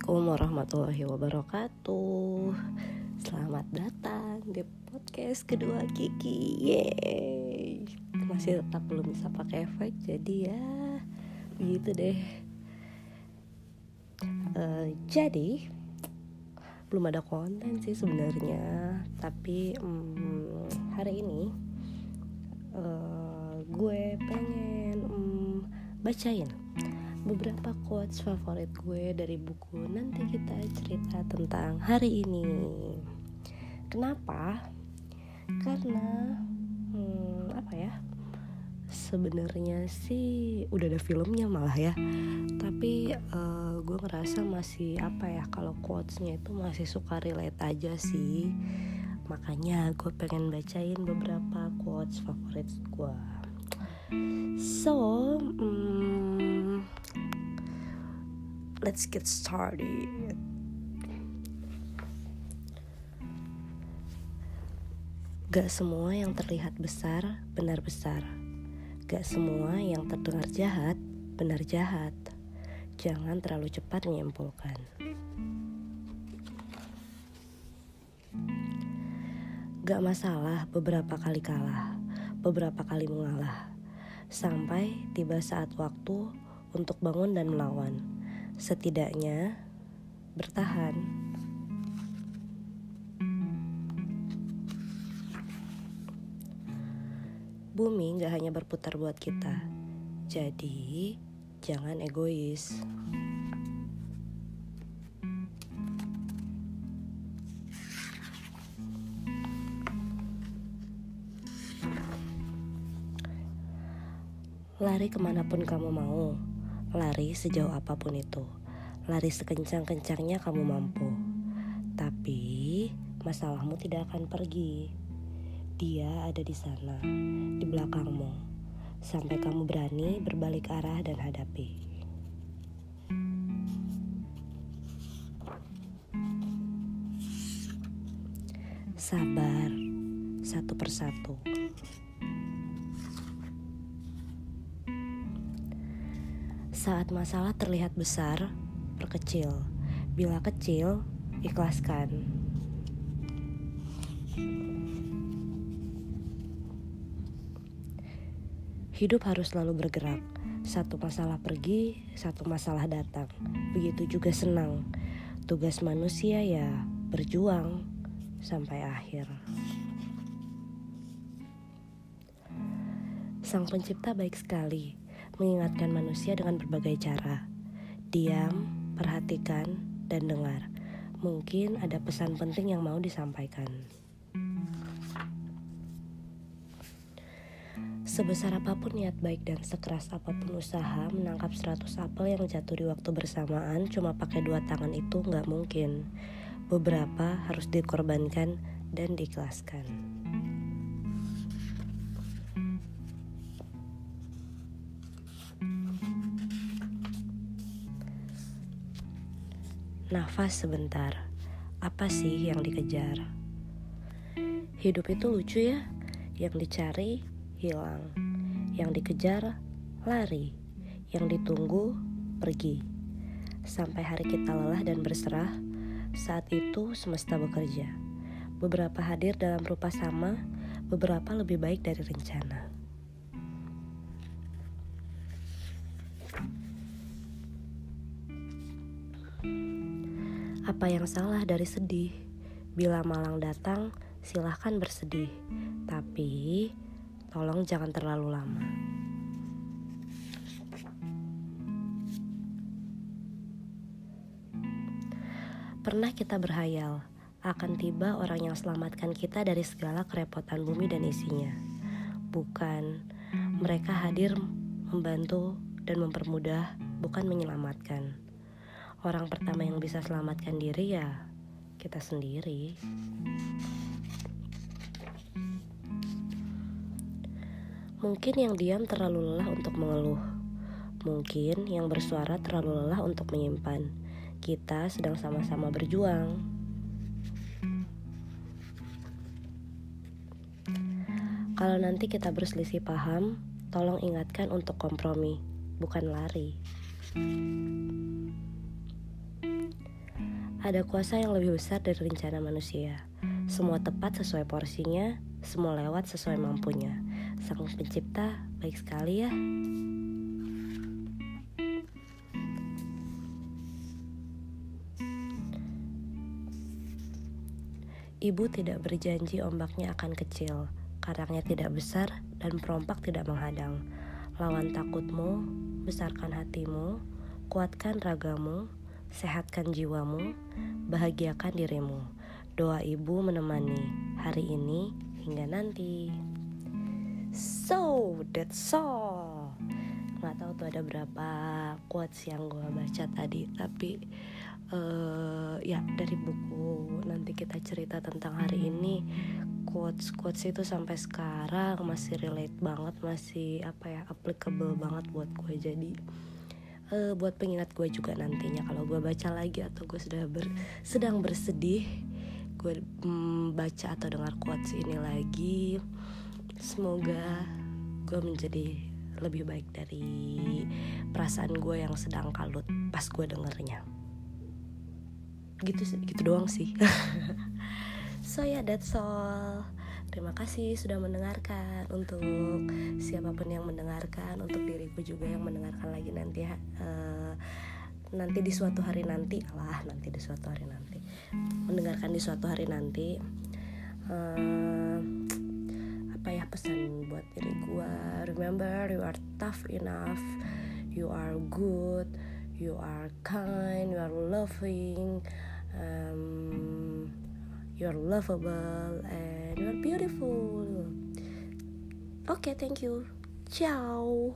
Assalamualaikum warahmatullahi wabarakatuh. Selamat datang di podcast kedua Kiki. Yeay. Masih tetap belum bisa pakai efek Jadi ya begitu deh. Uh, Jadi belum ada konten sih sebenarnya Tapi um, hari ini uh, gue pengen um, bacain beberapa quotes favorit gue dari buku nanti kita cerita tentang hari ini. Kenapa? Karena hmm, apa ya? Sebenarnya sih udah ada filmnya malah ya. Tapi uh, gue ngerasa masih apa ya kalau quotesnya itu masih suka relate aja sih. Makanya gue pengen bacain beberapa quotes favorit gue. So um, let's get started. Gak semua yang terlihat besar benar besar. Gak semua yang terdengar jahat benar jahat. Jangan terlalu cepat menyimpulkan. Gak masalah beberapa kali kalah, beberapa kali mengalah, sampai tiba saat waktu untuk bangun dan melawan setidaknya bertahan. Bumi gak hanya berputar buat kita, jadi jangan egois. Lari ke mana pun kamu mau Lari sejauh apa pun itu. Lari sekencang-kencangnya kamu mampu. Tapi masalahmu tidak akan pergi. Dia ada di sana, di belakangmu. Sampai kamu berani berbalik arah dan hadapi. Sabar satu persatu. Saat masalah terlihat besar, perkecil. Bila kecil, ikhlaskan. Hidup harus selalu bergerak. Satu masalah pergi, satu masalah datang. Begitu juga senang. Tugas manusia ya berjuang sampai akhir. Sang Pencipta baik sekali mengingatkan manusia dengan berbagai cara. Diam, perhatikan, dan dengar. Mungkin ada pesan penting yang mau disampaikan. Sebesar apa pun niat baik dan sekeras apa pun usaha menangkap 100 apel yang jatuh di waktu bersamaan cuma pakai dua tangan itu nggak mungkin. Beberapa harus dikorbankan dan diikhlaskan. Nafas sebentar, apa sih yang dikejar? Hidup itu lucu ya, yang dicari hilang, yang dikejar lari, yang ditunggu pergi. Sampai hari kita lelah dan berserah, saat itu semesta bekerja. Beberapa hadir dalam rupa sama, beberapa lebih baik dari rencana. Apa yang salah dari sedih? Bila malang datang, silahkan bersedih. Tapi, tolong jangan terlalu lama. Pernah kita berhayal akan tiba orang yang selamatkan kita dari segala kerepotan bumi dan isinya. Bukan, mereka hadir membantu dan mempermudah, bukan menyelamatkan orang pertama yang bisa selamatkan diri ya kita sendiri. Mungkin yang diam terlalu lelah untuk mengeluh. Mungkin yang bersuara terlalu lelah untuk menyimpan. Kita sedang sama-sama berjuang. Kalau nanti kita berselisih paham, tolong ingatkan untuk kompromi, bukan lari. Ada kuasa yang lebih besar dari rencana manusia. Semua tepat sesuai porsinya, semua lewat sesuai mampunya. Sang pencipta baik sekali ya. Ibu tidak berjanji ombaknya akan kecil, karangnya tidak besar, dan perompak tidak menghadang. Lawan takutmu, besarkan hatimu, kuatkan ragamu, sehatkan jiwamu, bahagiakan dirimu. Doa ibu menemani hari ini hingga nanti. So, that's all. Nggak tahu tuh ada berapa quotes yang gue baca tadi, tapi uh, ya dari buku nanti kita cerita tentang hari ini quotes quotes itu sampai sekarang masih relate banget masih apa ya applicable banget buat gue jadi uh, buat pengingat gue juga nantinya kalau gue baca lagi atau gue sudah ber, sedang bersedih gue mm, baca atau dengar quotes ini lagi semoga gue menjadi lebih baik dari perasaan gue yang sedang kalut pas gue dengernya. Gitu gitu doang sih. So ya yeah, that's all terima kasih sudah mendengarkan. Untuk siapa pun yang mendengarkan untuk diriku juga yang mendengarkan lagi nanti uh, nanti di suatu hari nanti lah nanti di suatu hari nanti mendengarkan di suatu hari nanti uh, apa ya pesan buat diri gue remember you are tough enough you are good you are kind you are loving um, you're lovable and you're beautiful. Okay thank you. Ciao